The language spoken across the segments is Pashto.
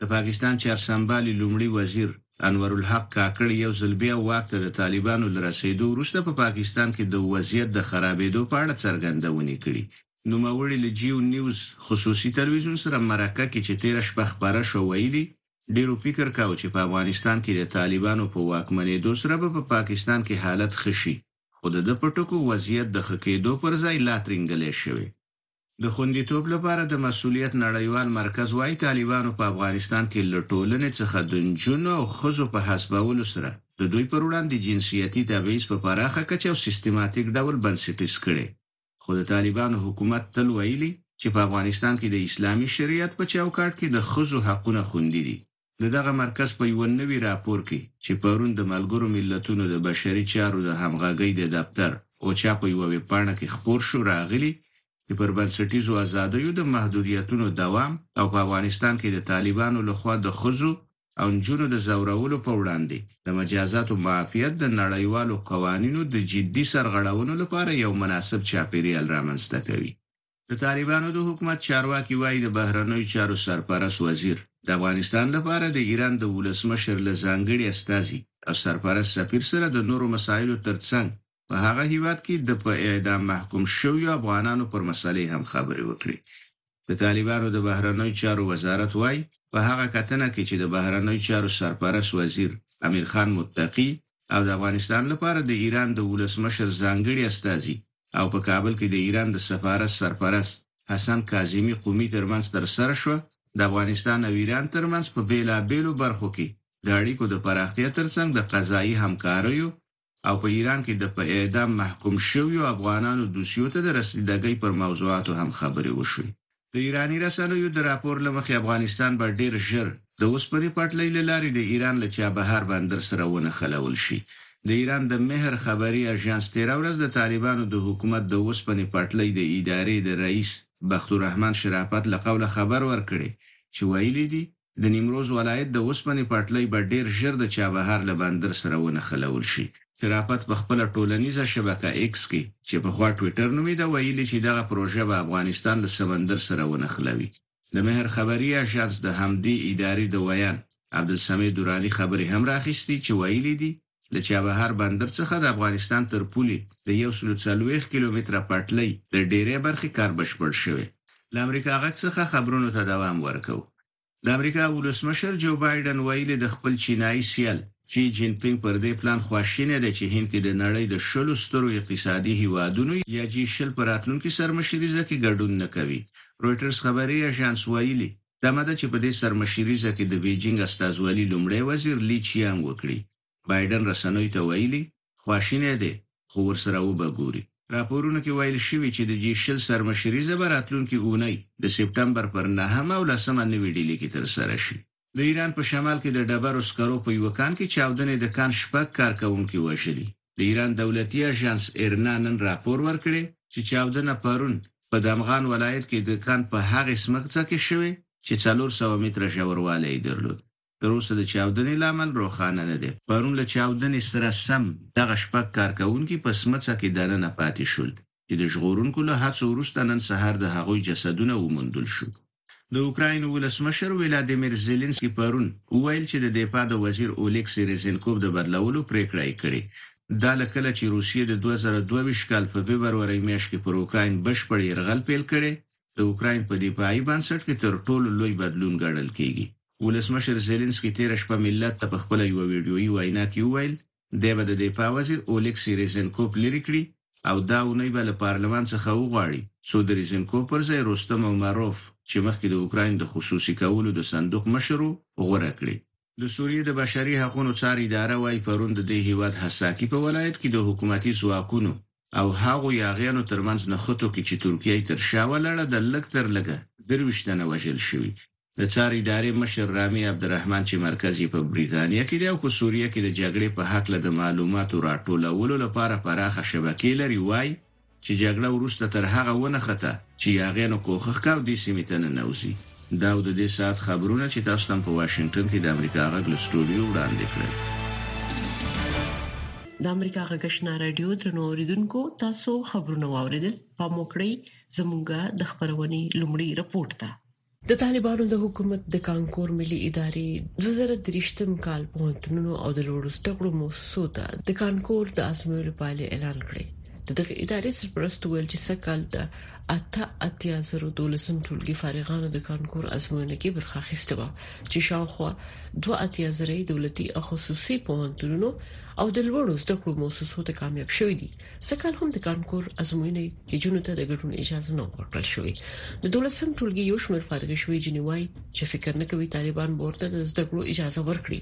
د پاکستان چارسمبالي لومړي وزیر انورالحق کاکړ یو ځل بیا واک ته د طالبانو له رسېدو وروسته په پاکستان کې د وضعیت د خرابېدو په اړه څرګندونې کړي. نوموړي له جیو نیوز خصوصي تلویزیون سره مرکه کې چې تېره شپه خپره شوه ویلي، ډېرو فکر کاوه چې په افغانستان کې د طالبانو په واکمنېدو سره به په پاکستان کې حالت ښه شي، خو د ده په ټکو وضعیت د ښه کېدو پر ځای لا ترینګلی شوی. د خوندیتوب لپاره د مسوولیت نړیوال مرکز وايي، طالبانو په افغانستان کې له ټولنې څخه د نجونو او ښځو په حذفولو سره د دوی پر وړاندې جنسیتي تبعیض په پراخه کچه او سیستماتیک ډول بنسټیز کړی. خو د طالبانو حکومت تل ویلي، چې په افغانستان کې د اسلامي شریعت په چوکاټ کې د ښځو حقونه خوندي دي. د دغه مرکز په یوه نوي راپور کې چې پرون د ملګرو ملتونو د بشري چارو د همغږۍ د دفتر، اوچا، په یوه ویبپاڼه کې خپور شو راغلي چې پر بنسټیزو ازادیو د محدودیتونو دوام او په افغانستان کې د طالبانو له خوا د ښځو او نجونو د ځورولو په وړاندې د مجازاتو معافیت د نړیوالو قوانینو د جدي سرغړونو لپاره یو مناسب چاپېریال رامنځته کوي. د طالبانو د حکومت چارواکي وايي، د بهرنیو چارو سرپرست وزیر د افغانستان لپاره د ایران د ولسمشر له ځانګړي استازي او سرپرست سفیر سره د نورو مسایلو تر څنګ په هغه هېواد کې د په اعدام محکوم شویو افغانانو پر مسلې هم خبرې وکړي. د طالبانو د بهرنیو چارو وزارت وايي، په هغه کتنه کې چې د بهرنیو چارو سرپرست وزیر امیرخان متقي او د افغانستان لپاره د ایران د ولسمشر ځانګړي استازي او په کابل کې د ایران د سفارت سرپرست حسن کاظمي قمي ترمنځ ترسره شوه، د افغانستان او ایران ترمنځ په بېلابېلو برخو کې د اړیکو د پراختیا ترڅنګ د قضايي همکاریو او په ایران کې د په اعدام محکوم شویو افغانانو دوسیو ته د رسیدګۍ پر موضوعاتو هم خبرې وشوې. د ایراني رسنیو د راپور له مخې افغانستان به ډېر ژر د اوسپنې پټلۍ له لارې د ایران له چابهار بندر سره ونښلول شي. د ایران د مهر خبري اژانس تېره ورځ د طالبانو د حکومت د اوسپنې پټلۍ د ادارې د رئیس بختورحمن شرافت له قوله خبر ورکړی چې ویلي دي، د نیمروز ولایت د اوسپنې پټلۍ به ډېر ژر د چابهار له بندر سره ونښلول شي. شرافت په خپله ټولنیزه شبکه ایکس کې، چې پخوا ټویټر نومېده، ویلي چې دغه پروژه به افغانستان له سمندر سره ونښلوي. د مهر خبري اژانس د همدې ادارې د ویاند عبدالسمع دراني خبرې هم راخیستي چې ویلي دي، له چابهار بندر څخه د افغانستان تر پولې د یو سلو څلوېښت کیلومتره پټلۍ د ډیری برخې کار بشپړ شوی. له امریکا غږ څخه خبرونو ته دوام ورکوو. د امریکا ولسمشر جو بایډن ویلي د خپل چینايي سیال چي جین پینګ پر دې پلان خواشینی دی چې هند کې د نړۍ د شلو سترو اقتصادي هیوادونو یا جي شل په راتلونکي سرمشریزه کې ګډون نه کوي. رویټرز خبري اژانس ویلي تمه ده چې په دې سرمشریزه کې د بیجینګ استازوالي لومړی وزیر لي چیانګ وکړي. بایډن رسنیو ته ویلي، خواشینی دی، خو ورسره وبه ګوري. راپورونو کې ویل شوي چې د جي شل سرمشریزه به راتلونکې اونۍ د سپټمبر پر نهمه او لسمه نوي ډیلي کې ترسره شي. د ایران په شمال کې د ډبرو سکرو په یوه کان کې چاودنې د کان شپږ کارکوونکي وژلي. د ایران دولتي اژانس ایرنا نن راپور ورکړی چې چاودنه پرون په دمغان ولایت کې د کان په هغې سمڅه کې شوې چې څلور سوه متره ژوروالی یې درلود. تر اوسه د چاودنې لامل روښانه نه دی. پرون له چاودنې سره سم دغه شپږ کارکوونکي په سمڅه کې دننه پاتې شول چې د ژغورونکو له هڅو وروسته نن سهار د هغوی جسدونه وموندل شول. د اوکراین ولسمشر ولادیمیر زیلینسکي پرون وویل چې د دفاع د وزیر اولیکسي ریزینکوف د بدلولو پرېکړه یې کړې. دا له کله چې روسیې د دوه زره دوه ویشت کال په فبرورۍ میاشت کې پر اوکراین بشپړ یرغل پیل کړی، د اوکراین په دفاعي بنسټ کې تر ټولو لوی بدلون ګڼل کېږي. ولسمشر زیلینسکي تېره شپه ملت ته په خپله یوه ویډیويي وینا کې وویل دی به د دفاع وزیر اولیکسي ریزنکوف لیرې کړي او دا اونۍ به له پارلمان څخه وغواړي څو د ریزنکوف پر ځای روستم اوماروف چې مخکې د اوکراین د خصوصي کولو د صندوق مشر و، غوره کړي. د سوریې د بشري حقونو څار اداره وايي پرون د دې هیواد حساکي په ولایت کې د حکومتي ځواکونو او هغو یاغیانو ترمنځ نښتو کې چې ترکیه یې تر شا ولاړه ده لږ تر لږه درویشت تنه وژل شوي د څار ادارې مشر رامي عبدالرحمن چې مرکز یې په بریتانیا کې دی او په سوریه کې د جګړې په هکله د معلوماتو راټولولو لپاره پراخه شبکې لري وايي چې جګړه وروسته تر هغه ونښته چې یاغیانو کوښښ کاو دې سیمې ته ننوځي. دا او د دې ساعت خبرونه چې تاسو ته په واشنګټن کې د امریکا غږ له سټوډیو وړاندې کړل. د امریکا غږشنا رادیو درنو اوریدونکو تاسو خبرونه واوریدل پام وکړئ زموږه د خبرونې لومړی رپورت ته د طالبانو د حکومت د کانکور ملي ادارې 2023م کال پوهنتونونو او د لوړو زده کړو موسسو ته د کانکور د ازمویلو پایلې اعلان کړې د دغه ادارې سرپرست ویل چې سږکال د اته اتیا زرو دولسم ټولګي فارغانو د کانکور ازموینه کې برخه اخیستې وه چې شاوخوا دوه اتیا زره دولتي او خصوصي پوهنتونونو او د لوړو زده کړو موسسو ته کامیاب شوي دي سږکال هم د کانکور ازموینه کې جونو ته د ګډون اجازه نه ورکړل شوې د دولسم ټولګي یو شمېر فارغ شوې جنې وایي چې فکر نه کوي طالبان ورته د زده کړو اجازه ورکړي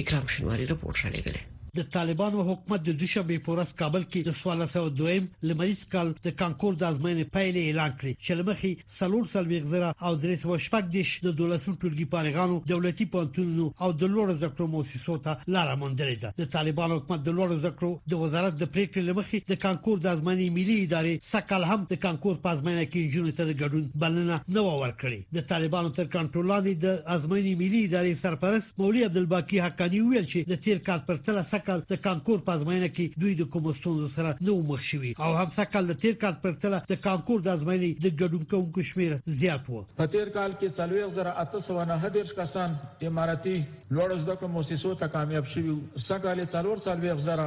اکرام شنواری رپورټ را لګلې د طالبانو حکومت د دوشنبه په ورځ کابل کې د 1402 لمریز کال د کانکور د ازموینې پایلې اعلان کړې چې لمخې څلور څلوېښت زره او درې سوه شپږ دېرش د دولسم ټولګي فارغانو دولتي پوهنتونونو او د لوړو زده کړو موسسو ته لاره موندلې ده. د طالبانو حکومت د لوړو زده کړو د وزارت د پرېکړې له مخې د کانکور د ازموینې ملي ادارې سږ کال هم د کانکور په ازموینه کې نجونو ته د ګډون بلنه نه وه ورکړې. د طالبانو تر کنټرول لاندې د ازموینې ملي ادارې سرپرست، مولوي عبدالباقي حقاني وویل چې د تېر کال پرتله سږکال د کانکور په ازموینه کې دوی د کومو ستونزو سره نه وو مخ شوي او هم سږکال د تېر کال پرتله د کانکور د ازموینې د ګډون کوونکو شمېر زیات و. په تېر کال کې څلوېښت زره اته سوه نهه دېرش کسان امارتي لوړو زده کړو موسسو ته کامیاب شوي وو، سږکال یې څلور څلوېښت زره،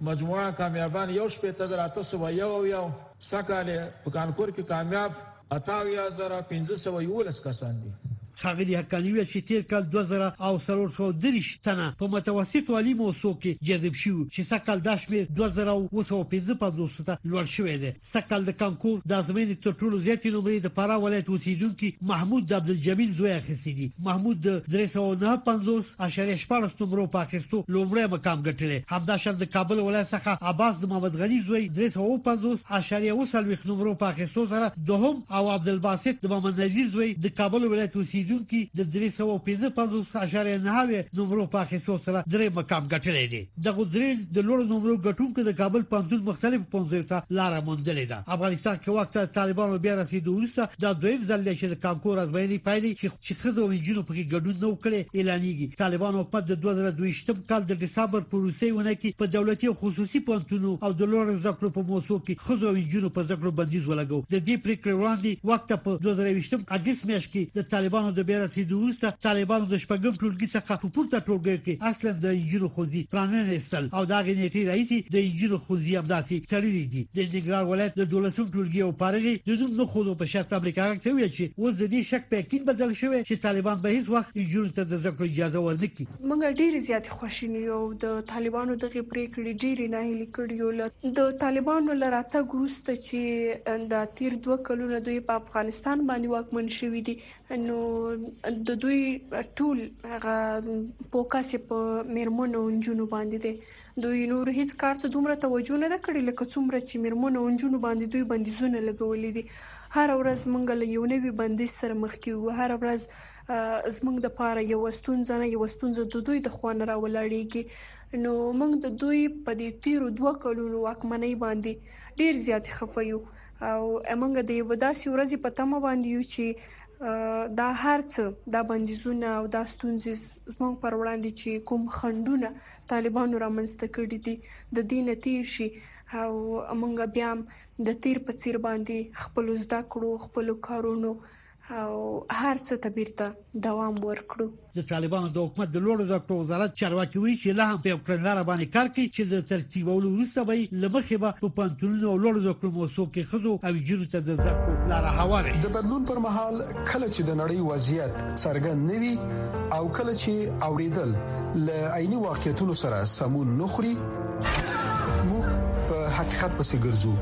مجموعه کامیابان یو شپېته زره اته سوه یو اویا او سږکال یې په کانکور کې کامیاب اته اویا زره پنځه سوه یوولس کسان دي. ښاغلي حقاني وویل چې تېر کال دوه زره او څلور سوه او دېرش تنه په متوسطو عالي موسسو کې جذب شوي وو چې سږکال دا شمېر دوه زره او اووه سوه او پنځه پنځوس ته لوړ شوی دی. سږ کال د کانکور د ازموینې تر ټولو زیاتې نمرې د فراه ولایت اوسېدونکي محمود د عبدالجمیل زوی اخیستې دي. محمود د درې سوه او نهه پنځوس اعشاریه شپاړس نمرو په اخیستو لومړی مقام ګټلی. همداشان د کابل ولایت څخه عباس د محمد غني زوی درې سوه او پنځوس اعشاریه اووه څلوېښت نمرو په اخیستو سره دوهم او عبدالباسط د محمد نذیر زوی د کابل ولایت اوسېدونکي د درې سوه او پنځه پنځوس اعشاریه نهه نمرو په اخیستو سره درېیم مقام ګټلی دی. دغو درې د لوړو نمرو ګټونکو د کابل پوهنتون مختلفو پوهنځیو ته لاره موندلې ده. افغانستان کې واک ته د طالبانو بیا رسېدو وروسته دا دویم ځل دی چې د کانکور ازموینې پایلې چې چې ښځو او نجونو پکې ګډون نه و کړی اعلانېږي. طالبانو حکومت د دوه زره دوه کال د ډسامبر په وروستۍ اونۍ کې په دولتي او خصوصي پوهنتونو او د لوړو زده کړو په موسسو کې ښځو او نجونو په زده کړو بندیز ولګو. د دې پرېکړې وړاندې واک ته په دوه زره یوویشت اګست میاشت کې د طالبانو د بیا رسېدو وروسته طالبانو د شپږم ټولګي څخه په پورته ټولګیو کې اصلاً د انجونو ښونځي پراننه ایستل او د هغې نیټې راهیسې د انجونو ښونځي همداسې تړلي دي. د ننګرهار ولایت د دولسم ټولګي یوه فارغې د نوم نه ښودو په شرط امریکا غږ ته وویل چې اوس د دې شک په یقین بدل شوی چې طالبان به هیڅ وخت انجونو ته د زده کړو اجازه ورنه کړي. موږ ډېرې زیاتې خواشیني یو او د طالبانو دغې پرېکړې ډېرې ناهیلې کړي یو. له د طالبانو له راتګ وروسته چې دا تېر دوه کلونه دوی په افغانستان باندې واکمن شوي دي، نو د دوی ټول هغه فوکس په میرمنو او نجونو باندې دی دوی نور هیڅ کار ته دومره توجه نه کړې لکه څومره چې میرمنو او نجونو باندې دوی بندیزونه لګولې دي هر ورځ موږ له یو نوي بندیز سره مخ کیو هر ورځ زموږ د پاره یو ستونزه نه یو ستونزه د دوی د خوانه راولاړیږي نو موږ د دوی په دې تیرو دوه کلونو واکمنۍ باندې ډیر زیات خفه یو او امنګ د یو داسې ورځې په تمه باندې یو چې دا هرڅ دا بندیزونه او دا ستونزې زموږ پر وړاندې چې کوم خندونه طالبانو رامنځته کړی دي د دین تیر شي او موږ بیا د تیر په چیر باندې خپل زده کړو خپل کارونو او هر څه ته بیرته دوام ورکړو. د طالبانو د حکومت د لوړو زده کړو وزارت چارواکي وایي چې لا هم په یو کړنلاره باندې کار کوي چې د ترتیبولو وروسته به یې له مخې به په پوهنتونونو او لوړو زده کړو موسسو کې ښځو او نجونو ته د زده کړو لاره هواره شي. د بدلون پر مهال کله چې د نړۍ وضعیت څرګند نه وي او کله چې اوریدل له عیني واقعیتونو سره سمون نه خوري، موږ په حقیقت پسې ګرځو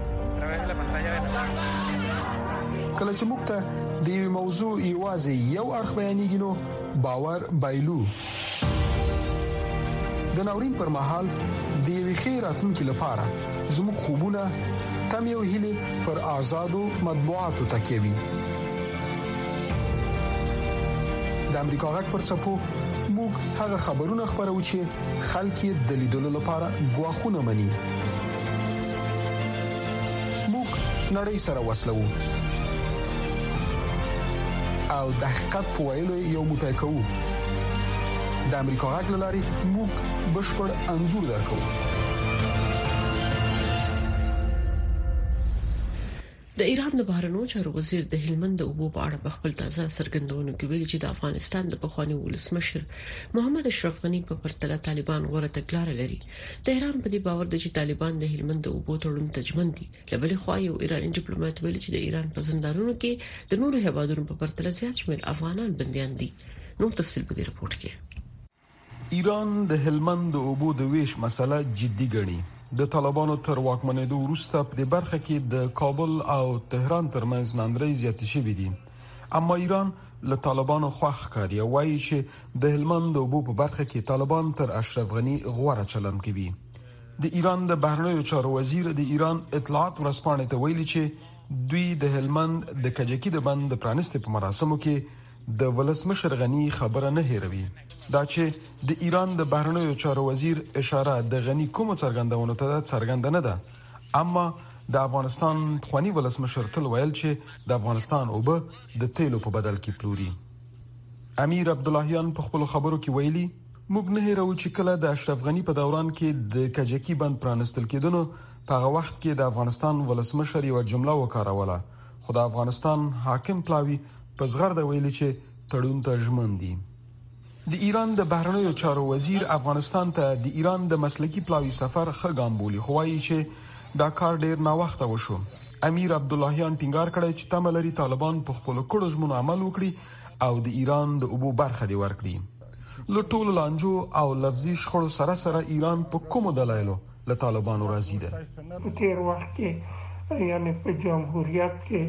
کله چې موږ ته د یو موضوع یوازې یو اړخ بیانېږي نو باور بایلو د ناورین پر مهال د یوې ښې راتلونکې لپاره زموږ خوبونه تم یو هلي پر آزادو مطبوعاتو تکیه وي د امریکا غږ پر چپو موږ هغه خبرونه خبرو چې خلک یې د لیدلو لپاره غواخونه مني موږ نړۍ سره وسلو او د حقیقت په ویلو یو موټی کوو د امریکا غږ لاري موږ بشپړ انزور درکو د ایران د بهرنیو چارو وزیر د هلمند د اوبو په اړه په خپل تازه څرګندونو کې ویلي چې د افغانستان د پخواني ولسمشر محمد اشرف غنی په پرتله طالبان غوره تګلارې لري تهران په دې باور دی چې طالبان د هلمند د اوبو تړون ته ژمن دي لبل خو یو ایرانی ډیپلوماټ ویلي چې د ایران په زندانونو کې د نورو هوادونو په پرتله زیات شمېر افغانان بنديان دي نور تفصيل په دې رپورت کې ایران د هلمند د اوبو د وېش مسئله جدي ګڼي. د طالبانو تر واکمنېدو وروسته په دې برخه کې د کابل او تهران ترمنځ ناندرۍ زیاتې شوې دي. اما ایران له طالبانو خوښ ښکاري او وايي چې د هلمند د اوبو په برخه کې طالبان تر اشرف غني غوره چلند کوي. د ایران د بهرنیو چارو وزیر د ایران اطلاعات ورځپاڼې ته ویلي چې دوی د هلمند د کجکي د بند د پرانیستې په مراسمو کې د ولسمشر غني خبره نه هېروي دا چې د ایران د بهرنیو چارو وزیر اشاره د غني کومو څرګندونو ته څرګنده نه ده اما د افغانستان پخوانی ولسمشر تل ویل چې د افغانستان اوبه د تیلو په بدل کې پلوري امیر عبداللهیان په خپل خبرو کې ویلي موږ نه هیرو چې کله د اشرف غنی په دوران کې د کجکی بند پرانستل کېدنو په هغه وخت کې د افغانستان ولسمشر یو جمله وکاروله خو د افغانستان حاکم پلاوي په زغرده ویلي چې تړون ته ژمن دي د ایران د بهرنیو چارو وزیر افغانستان ته د ایران د مسلکی پلاوي سفر ښه ګام بولي خو وایي چې دا کار ډیر ناوخته وشو امیر عبد اللهیان ټینګار کړی چې تمه لري طالبان په خپل کړو ژمنو عمل وکړي او د ایران د اوبو برخه دی ورکړي له ټولو لانجو او لفظي شخړو سره سره ایران په کومو دلایلو له طالبانو راضي ده. په تېر وخت کې یعنې په جمهوریت کې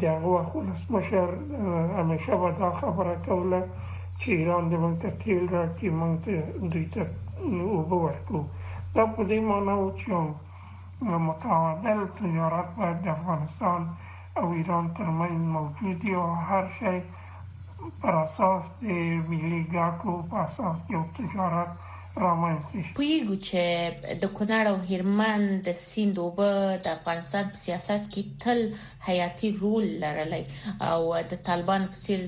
د هغه وخت ولسمشر همیشه به دا خبره کوله چې ایران دې موږ ته تېل راکړي موږ ته دوی ته اوبه ورکوو دا په دې مانا و چې متعادل تجارت باید د افغانستان او ایران ترمنځ موجود وي او هر شی پر اساس د ملي ګټو په اساس د یو تجارت رامنځته شي. پوهیږو چې د کونړ او هلمند د سیند اوبه د افغانستان په سیاست کې تل حیاتي رول لرلی او د طالبانو په څیر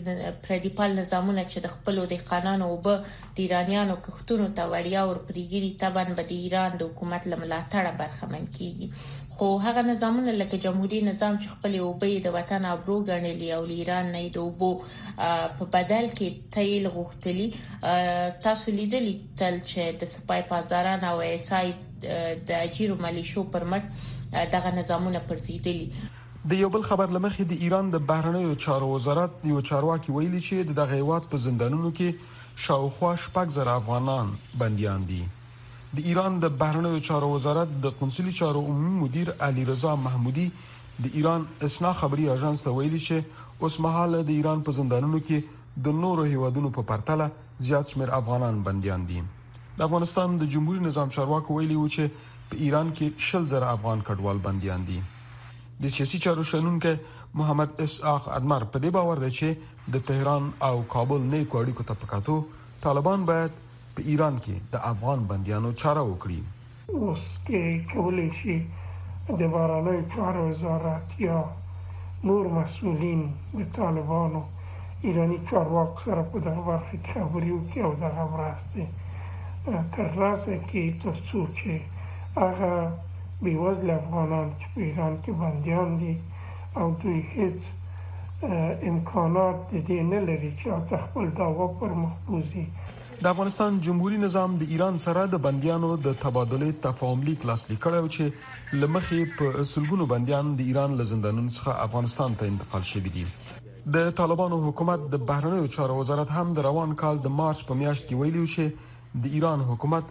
پردي پال نظامونه چې د خپلو دهقانانو اوبه دایرانیانو کښتونو ته وړیا اور پرې ږدي طبعا به د ایران د حکومت له ملاتړه برخمن کیږي خو هغه نظامونه لکه جمهوري نظام چې خپل اوبه د وطن ابرو ګڼلي او ایران نه د اوبو په بدل کې تیل غوښتلي تاسو لیدلی تل چې د سپای پازاران او ایس آی د اجیرو ملیشو پر مټ دغه نظامونه پرځیدلی د یو بل خبر لمخې د ایران د بهرنیو چارو وزارت یو چارواکي ویلي چې د دغه هیواد په زندانونو کې شاوخوا شپږ زره افغانان بندیان دي. د ایران د بهرنیو چارو وزارت د قونسلي چارو عمومي مدیر علي رضا محمودي د ایران اسنا خبري اژانس ته ویلي چې اوسمهال د ایران په زندانونو کې د نورو هېوادونو په پرتله زیات شمېر افغانان بندیان دي. د افغانستان د جمهوري نظام چارواکو ویلي وو چې په ایران کې شل زره افغان کډوال بندیان دي. د سیاسي چارو شنونکی محمد اسحاق ادمر په دې باور دی چې د تهران او کابل نېکو اړیکو ته په کتو طالبان باید په ایران کې د افغان بندیانو چاره وکړي. اوس ته کولی شې د بهرنیو چارو وزارت یا نور مسؤلین، د طالبانو، ایراني چارواکو سره په دغه برخه کې خبرې وکړې او دغه مرستې ترلاسه کړې تر څو چې هغه بېوزله افغانان چې په ایران کې بندیان دي او دوی هیڅ امکانات د دې نه لري چې حتی خپل دعوا پر مخ بوځي. د افغانستان جمهوري نظام د ایران سره د بندیانو د تبادلې تفاهم لیک لاسلیک کړی او چې له مخې یې په سلګونو بندیان د ایران له زندانونو څخه افغانستان ته انتقال شوي دي. د طالبانو حکومت د بهرنیو چارو وزارت هم د روان کال د مارچ په میاشت کې ویلي و چې د ایران حکومت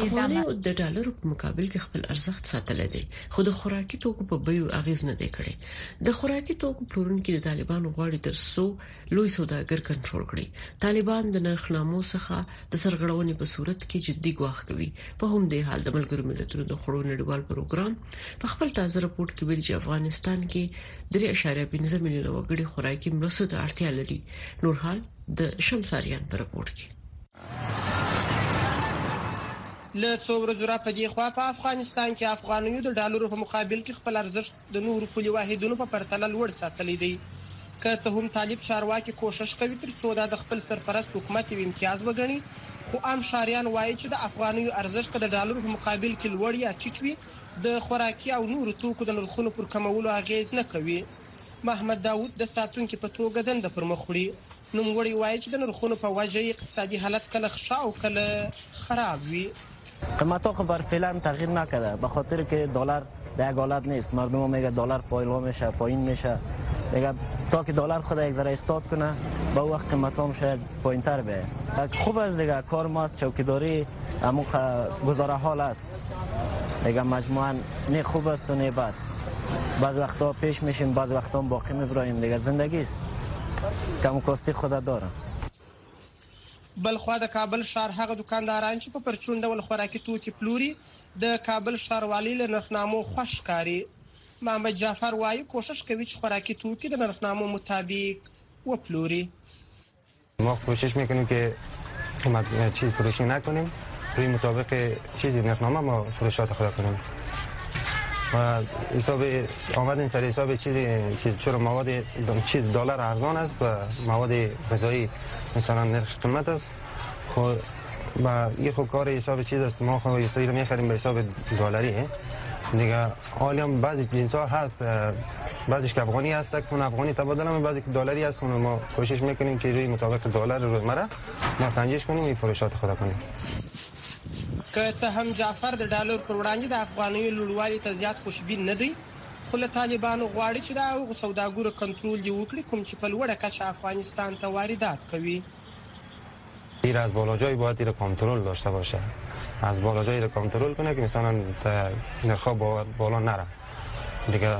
افغانیو د ډالرو په مقابل کې خپل ارزښت ساتلی دی خو د خوراکي توکو په بیو اغیز نه دی کړی د خوراکي توکو پلورونکي د طالبانو غواړي تر څو لوی سوداګر کنټرول کړي طالبان د نرخنامو څخه د سرغړونې په صورت کې جدي ګواښ کوي په هم دې حال د ملګرو ملتونو د خړو نړیوال پروګرام په خپل تازه رپورت کې ویلي چې افغانستان کې 3.15 میلیونه وګړي خوراکي مرستو ته اړتیا لري نور حال د شمساریان په رپورت کې له څو ورځو را په دې خوا په افغانستان کې افغانیو د ډالرو په مقابل کې خپل ارزښت د نورو پولي واحدونو په پرتله لوړ ساتلی دی. که څه هم طالب چارواکي کوښښ کوي تر څو دا د خپل سرپرست حکومت یو امتیاز وګڼي، خو عام ښاریان وایي چې د افغانیو ارزښت که د ډالرو په مقابل کې لوړ یا ټیټ وي، د خوراکي او نورو توکو د نرخونو پر کمولو اغېز نه کوي. محمد داود د ساتونکي په توګه دنده پر مخ وړي. نوموړی وايي چې د نرخونو په وجه یې اقتصادي حالت کله ښه او کله خراب وي. قیمتو خو بر فعلا تغییر نکرده به خاطر که دلار در یک حالت نیست مردمو میگه دلار پایلا میشه پایین میشه میگه تا که دلار خود یک ذره استاد کنه به او وقت قیمتو هم شاید پایین تر بیایه خوب است دیگه کار ما است چوکیداری همو گزاره حال است. دیگه مجموعا نه خوب است و نه بد بعض وقتا پیش میشیم بعض وقتا هم باقی میبرایم دیگه زندگی است کم کاستی خود دارم بلخوا د کابل ښار هغه دکانداران چې په پرچون ډول خوراکي توکي پلوري د کابل ښاروالۍ له نرخنامو خوښ ښکاري. محمد جعفر وايي، کوښښ کوي چې خوراکي توکي د نرخنامو مطابق وپلوري. ما کوشش میکنیم که چیز فروشی نکنیم روی مطابق چیز نرخنامه ما فروشات خدا کنیم و حساب آمد این سر حساب چیزی که چرا مواد چیز دلار ارزان است و مواد غذایی مثلا نرخ قیمت است خو خب، با یه خو خب کار حساب چیز است ما خو خب حسابی رو میخریم به حساب دلاری دیگه حالی هم بعضی جنس ها هست بعضیش که افغانی هست اون افغانی تبادل هم بعضی که دلاری هست اون ما کوشش میکنیم که روی مطابق دلار روزمره ما سنجش کنیم و فروشات خدا کنیم که څه هم جعفر د ډالر پر وړاندې د افغانیو لوړوالي ته زیات خوشبین نه دی خو له طالبانو غواړي چې د هغو سوداګرو کنټرول دې وکړي کوم چې په لوړه کچه افغانستان ته واردات کوي ایر از بالا جای باید ایر کنترل داشته باشه از بالا جای ایر کنترل کنه که مثلا نرخ بالا نره دیگه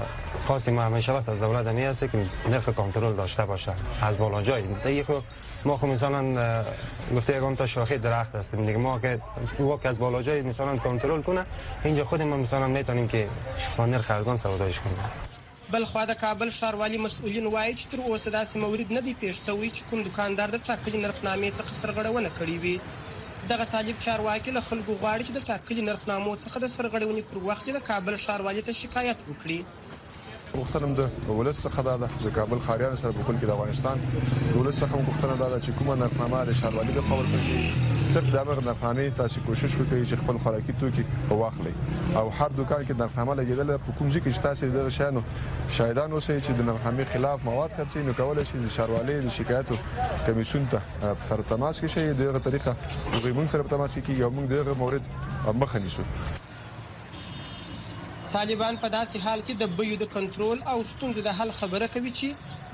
خاصی ما همیشه وقت از دولت می هست که نرخ کنترل داشته باشه از بالا جای دیگه خب ما خب مثلا گفته یکم تا شاخه درخت هستیم دیگه ما که او که از بالا جای مثلا کنترل کنه اینجا خود ما مثلا میتونیم که با نرخ ارزان سودایش کنیم بلخوا د کابل ښاروالي مسؤلین وايي چې تر اوسه داسې مورد نه دی پېښ شوی چې کوم دوکاندار د ټاکلي نرخ نامې څخه سرغړونه کړې وي. دغه طالب چارواکي له خلکو غواړي چې د ټاکلي نرخ نامو څخه د سرغړونې پر وخت دې د کابل ښاروالي ته شکایت وکړي. غوښتنه مو د ولس څخه دا ده، د کابل ښاریانو سره په کل کې د افغانستان د ولس څخه مو غوښتنه دا ده چې کومه نرخنامه د ښاروالي لخوا ورکړل شوې تر د هغه نرخنامې تاسې کوشش وکړئ چې خپل خوراکي توکي واخلئ. او هر دوکان کې نرخنامه لګیدلې ده په کوم ځای کې چې تاسو د دغه شیانو شاهدان اوسئ چې د نرخنامې خلاف مواد خرڅوي نو کولای شئ د ښاروالۍ د شکایتو کمیسیون ته په سره تماس کې شئ دغه طریقه هغوی موږ سره په تماس کې کیږي او موږ دغه مورد مخه نیسو طالبان په داسې حال کې د بیو د کنټرول او ستونزو د حل خبره کوي چې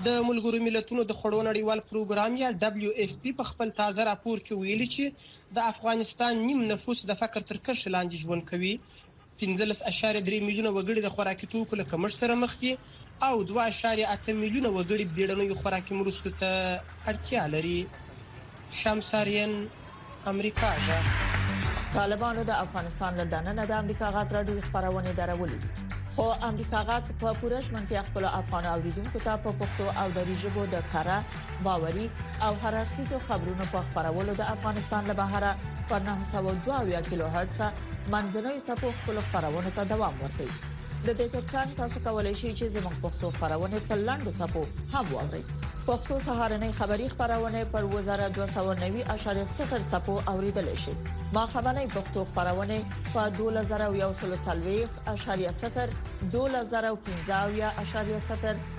د ملګرو ملتونو د خوړو نړیوال پروګرام یا WFP په خپل تازه راپور کې ویلي چې د افغانستان نیم نفوس د فقر تر کرښې لاندې ژوند کوي، پنځلس اعشاریه درې میلیونه وګړي د خوراکي توکو له کمښت سره مخ دي او دوه اعشاریه اته میلیونه وګړي بیړنیو خوراکي مرستو ته اړتیا لري. شمس آرین، امریکا غږ. طالبانو د افغانستان له دننه د امریکا غږ راډیو خبرونه درولې دي. خو امریکا غږ په پوره ژمنتیا خپل افغان اوریدونکو ته په پښتو او دری ژبو د کره باوري او هر اړخیزو خبرونو په خبرولو د افغانستان له بهره په 902 کیلو هرتز منځنوي سپو خپل خبرونه ته دوام ورکړي د دې ترڅنګ تاسو کولی شئ چې زموږ پښتو خبرونه په لاندو سپو هم واورئ پښتو سهارنې خبری خبرونه پر وزاره 290.0 سپو اوریدل شي ما خبرنې پښتو خبرونه په 2040.0 2015.0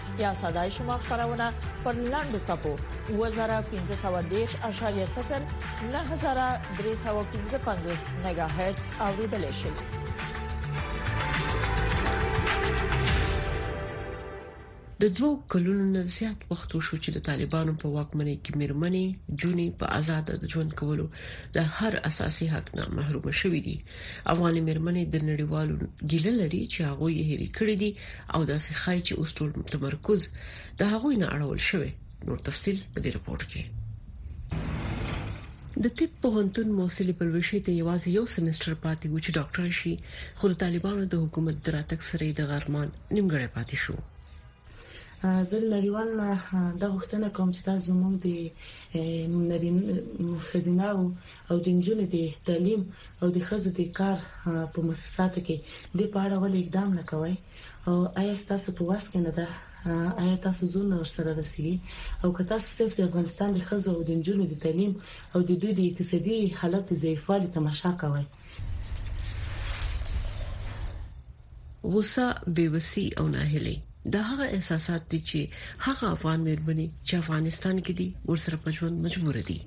یا ساده شما خبرونه پر لاندو سپو 2513.0 9315 میگا هرتز اوریدل شي د دوو کلونو نه زیات وخت وشو چې د طالبانو په واکمنۍ کې مرمنې جونې په آزاد ژوند کولو د هر اساسي حق نه محروم شوې دي افغانې مېرمنې د نړیوالو ګیله لري چې هغوی یې هېرې کړې دي او داسې ښایي چې اوس ټول تمرکز د هغوی نه اړول شوی نور تفصيل په دې رپورت کې د طب پوهنتون محصلې پلوشي ته یوازې یو سمستر پاتې و چې ډاکټر شي خو د طالبانو د حکومت دراتک سره د غرمان نیمګړی پاتې شو زه له نړیوال نه دا غوښتنه کوم چې تاسو زموږ د نارینه ښځینه او د نجونو د تعلیم او د ښځو د کار په مؤسساتو کې د پاړه ولې اقدام نه کوي او آیا تاسو په واس کې نه ده آیا تاسو زون نور سره رسیدي او که تاسو صرف د افغانستان د ښځو او د نجونو د تعلیم او د دوی د اقتصادي حالت ضعیفوالي تماشا کوئ غوسه، بې وسي او ناهیلي دا هغه احساسات دي چې هغه افغان مېرمنې چې افغانستان کې دي ورسره په ژوند مجبور دي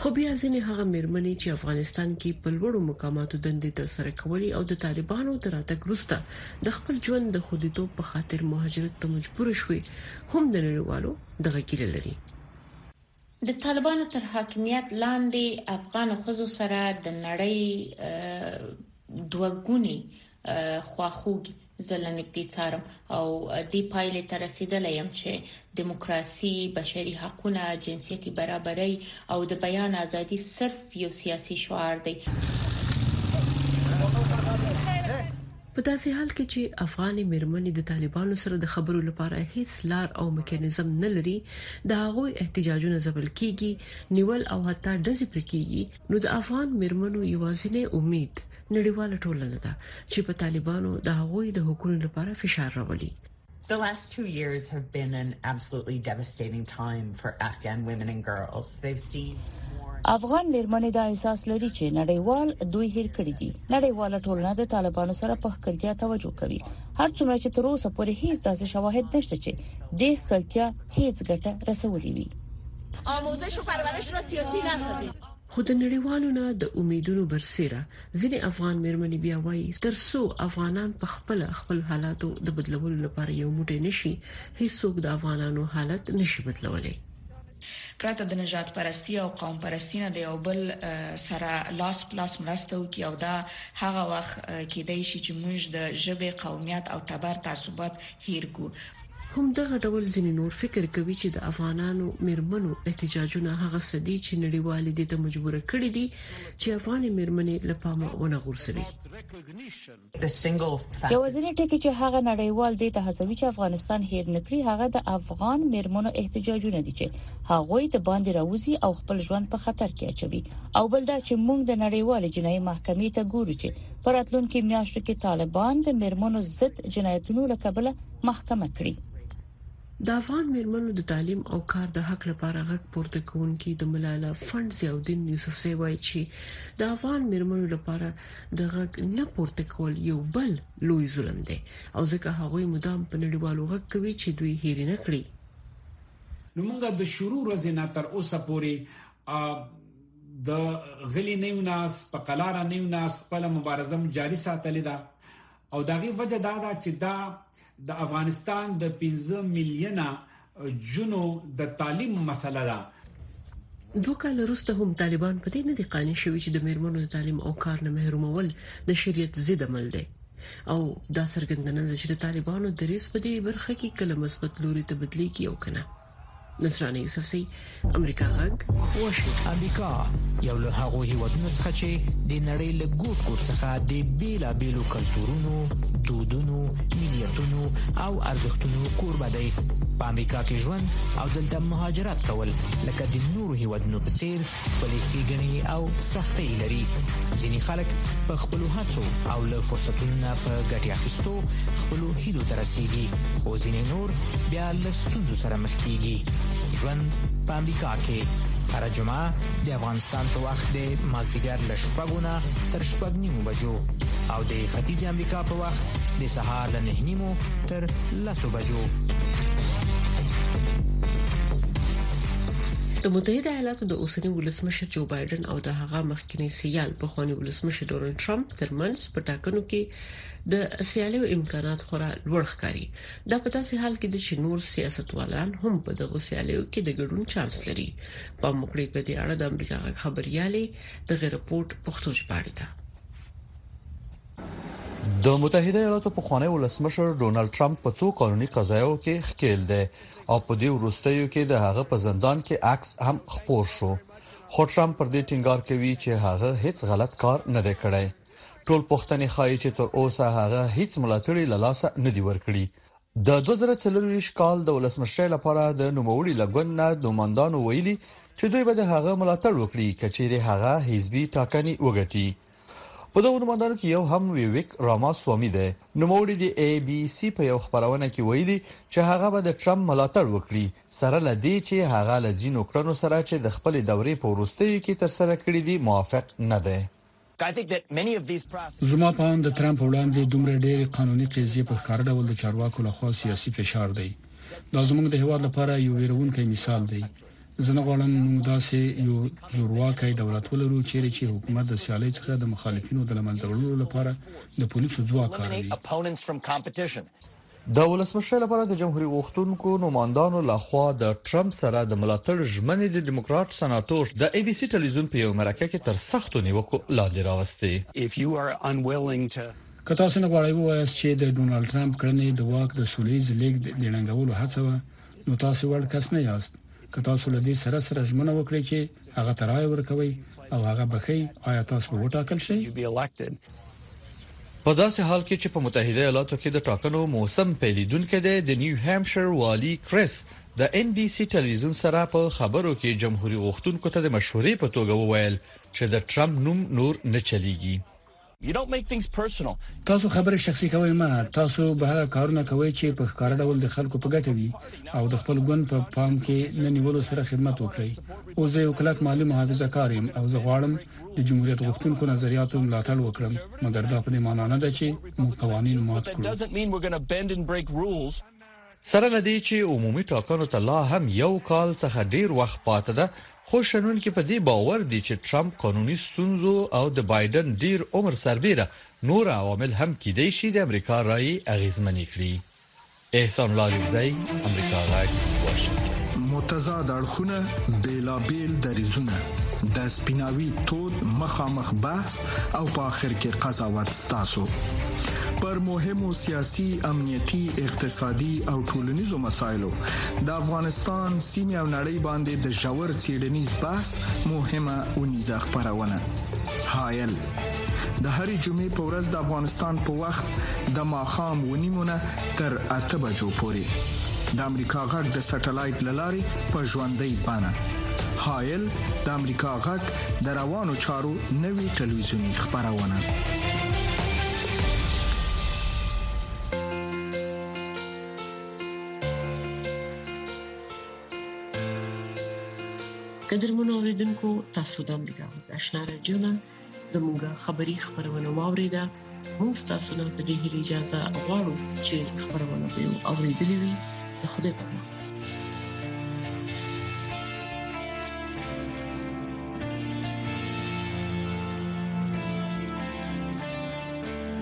خو بیا ځینې هغه مېرمنې چې افغانستان کې په لوړو مقاماتو دندې تر سره کولې او د طالبانو تر راتګ وروسته د خپل ژوند د خوندیتوب په خاطر مهاجرت ته مجبور شوې هم د نړیوالو دغه ګیله لري د طالبانو تر حاکمیت لاندې افغان ښځو سره د نړۍ دوه ګوني خواخوږي زه له نږدې څارم او دې پایلې ته رسیدلی یم چې دیموکراسي، بشري حقونه، جنسیتي برابري او د بیان ازادي صرف یو سیاسي شعار دی. په داسې حال کې چې افغانې مېرمنې د طالبانو سره د خبرو لپاره هېڅ لار او میکانیزم نه لري، د هغوی احتجاجونه ځپل کېږي، نیول او حتی ډزې پرې کېږي، نو د افغان مېرمنو یوازینی امید نړیواله ټولنه ده چې په طالبانو د هغوی د حقونو لپاره فشار راولي. The last two years have been an absolutely devastating time for Afghan women and girls. They've seen افغان میرمنې دا احساس لري چې نړیوال دوی هیر کړی دي نړیواله ټولنه د طالبانو سره په خکلتیا توجه کوي هر څومره چې تر اوسه پورې هیڅ داسې شواهد نشته چې د خکلتیا هیڅ ګټه رسولې وي آموزش و پرورش را سیاسی نسازید خو د نړیوالو نه د امیدونو برسیره ځینې افغان میرمنې بیا وایي تر څو افغانان په خپل خپل حالاتو د بدلولو لپاره یو موټی نشي هیڅوک د افغانانو حالت نشي بدلولای پرته د نجات پرستی او قوم پرستی نه د یو بل سره لاس پلاس مرسته وکي او دا هغه وخت کېدای شي چې موږ د ژبې قومیت او تبر تعصبات هیر کو هم دغه ډول ځینې نور فکر کوي چې د افغانانو میرمنو احتجاجونه هغه څه دي چې نړیوالې دې ته مجبور کړي دي چې افغانې میرمنې له پامه ونه غورځوي یوازینی ټکی چې هغه نړیوال دې ته هڅوي چې افغانستان هیر نکړي هغه د افغان میرمنو احتجاجونه دي چې هغوی د باندې راوځي او خپل ژوند په خطر کې اچوي او بل دا چې موږ د نړیوال جنایي محکمې ته ګورو چې پراتلونکو میاشتو کې طالبان د میرمنو ضد جنایتونو لکه بل محکمه کړي. د افغان مېرمنو د تعلیم او کار د حق لپاره غږ پورته کوونکي د ملاله فنډ ضیاالدین یوسفزی وايي چې د افغان مېرمنو لپاره د غږ نه پورته کول یو بل لوی ظلم دی او ځکه هغوی مدام په نړیوالو غږ کوي چې دوی هېرې نه کړي. نو موږ د شروع ورځې نه تر اوسه پورې د غلي نه یو ناست، په قلاره نه یو ناست، خپله مبارزه مو جاري ساتلې ده. او د هغې وجه دا ده چې دا د افغانستان د پنځه میلیونه جنو د تعلیم مسله ده دوه کال وروسته هم طالبان په دې نه دي قانع شوي چې د میرمنو د تعلیم او کار نه محرومول د شریعت ضد عمل دی او دا څرګندونه ده چې د طالبانو دریس په دې برخه کې کله مثبت لوري ته بدليږي او کنه نصرانه یوسفزۍ امریکا غږ واشنګټن امریکا یو له هغو هیوادونو څخه چې د نړۍ له ګوټ ګوټ څخه د بیلابیلو کلتورونو دودونو ملیتونو او ارزښتونو کوربه دی په امریکا کې ژوند او دلته مهاجرت کول لکه د نورو هیوادونو په څیر خپلې ښېګڼې او سختۍ لري ځینې خلک په خپل هڅو او له فرصتونو په ګټې اخیستو خپل هیلو ته رسیدي او ځینې نور بیا له ستونزو سره مخ کیږي ژوند په امریکا کې هر جمعه د افغانستان په وخت د مازیګر له شپږو نه تر شپږ نیمو بجو او د ختیځ امریکا په وخت د سهار له نه نیمو تر لسو بجو د متحده لا د اوسني ولسمشر جو بایډن او د هغه مخکنی سیال پخوانی ولسمشر ډونالد ټرمپ ترمنځ په ټاکنو کې د سیالیو امکانات خورا لوړ ښکاري دا په داسې حال کې چې نور سیاستوالان هم په دغه سیالیو کې د ګډون چانس لري په مخړې په دې اړه د امریکا غږ خبريالي د غیر رپورت پښتو ژباړه ده د متحده ایالاتو په خوانی ولسمشر ډونالد ټرمپ په څو قانوني قضایو کې ښکیل دی او په دې وروستیو کې د هغه په زندان کې عکس هم خپور شو خو ټرمپ پر دې ټینګار کوي چې هغه هیڅ غلط کار نه دی کړی ټول پښتنې خایي چې تر اوسه هغه هیڅ ملاتړي له لاسه نه دی ورکړي د 2024 کال د ولسمشرۍ لپاره د نوموړي لګوند نه نوماندانو ویلي چې دوی به د هغه ملاتړ وکړي کچېرې هغه حزبي ټاکنې وګټي په دغو نوماندانو کې یو هم ویویک راما سوامي دی. نوموړي د ای بي سي په یو خپرونه کې ویلي چې هغه به د ټرمپ ملاتړ وکړي سره له دې چې هغه له ځینو کړنو سره چې د خپلې دورې په وروستیو کې ترسره کړې دي موافق نه دی. زما په اند د ترمپ په وړاندې دومره ډېرې قانوني قضیې په ښکاره ډول د چارواکو لخوا سیاسي فشار دی. دا زموږ د هېواد لپاره یو وېروونکی مثال دی. زه نه غواړم موږ داسې یو زورواکی دولت ولرو چیرې چې حکومت د سیالۍ څخه د مخالفینو د لمنځه وړلو لپاره د پولیسو ځواک کاروي. د ولسمشرۍ لپاره د جمهوري غوښتونکو نوماندانو له خوا د ټرمپ سره د ملاتړ ژمنې د دیموکرات سناتور د ای بي سي ټلویزیون په یوه مرکه کې تر سختو نیوکو لاندې راوستې. که تاسو نه غواړئ ووایاست چې د ډونالډ ټرمپ کړنې د واک د سوله ییز لیږد د ړنګولو هڅه وه، نو تاسو وړ کس نه یاست که تاسو له دې سره سره ژمنه وکړئ چې هغه ترای ورکوي او هغه بخي آیا تاسو به وټاکل شئ په داسې حال کې چې په متحده ایالاتو کې د ټاکنو موسم پیلېدونکې دی د نیو هامپشر والی کریس د ان بي سي ټلویزیون سره په خبرو کې جمهوریت غوښتونکو ته د مشورې په توګه وویل چې د ټرمپ نوم نور نه چلیږي تاسو خبرې شخصي کوئ مه تاسو به هغه کارونه کوئ چې په ښکاره ډول د خلکو په ګټه وي او د خپل ګوند په پام کې نه نیولو سره خدمت وکړئ او زه یو کلک مالی محافظه کار یم او زه غواړم د جمهوریت غوښتونکو نظریاتو ملاتړ وکړم مګر دا په دې معنی نه ده چې موږ قوانین مات کړو سره له دې چې عمومي ټاکنو ته لا هم یو کال څخه ډیر وخت پاتې ده، خو شنونکي په دې باور دي چې ټرمپ قانوني ستونزو او د بایډن ډیر عمر سربیره نور عوامل هم کیدای شي د امریکا رایې اغیزمنې کړي. احسان الله علیزی، امریکا غږ، واشنګټن. متضاد اړخونه، بېلابېل دریځونه، د سپیناوي تود مخامخ بحث او په اخر کې قضاوت. ستاسو پر مهمو سیاسي، امنیتي، اقتصادي او ټولنیزو مسایلو د افغانستان، سیمې او نړۍ باندې د ژور څېړنیز بحث مهمه اونیزه خبرونه هایل د هرې جمعې په ورځ د افغانستان په وخت د ماخام ونیمونه تر اته بجو پورې د امریکا غږ د سټلایټ لارې په ژوندۍ بانه هایل د امریکا غږ د روانو چارو نوي ټلویزیونی خبرونه قدرمن اوریدونکو تاسو د امریکا غږ آشنا رادیو نه زموږه خبری خبرونه واوریده موږ تاسو له دې هیلې اجازه غواړو چې خبرونه به او ریډلې وي د خوده په اړه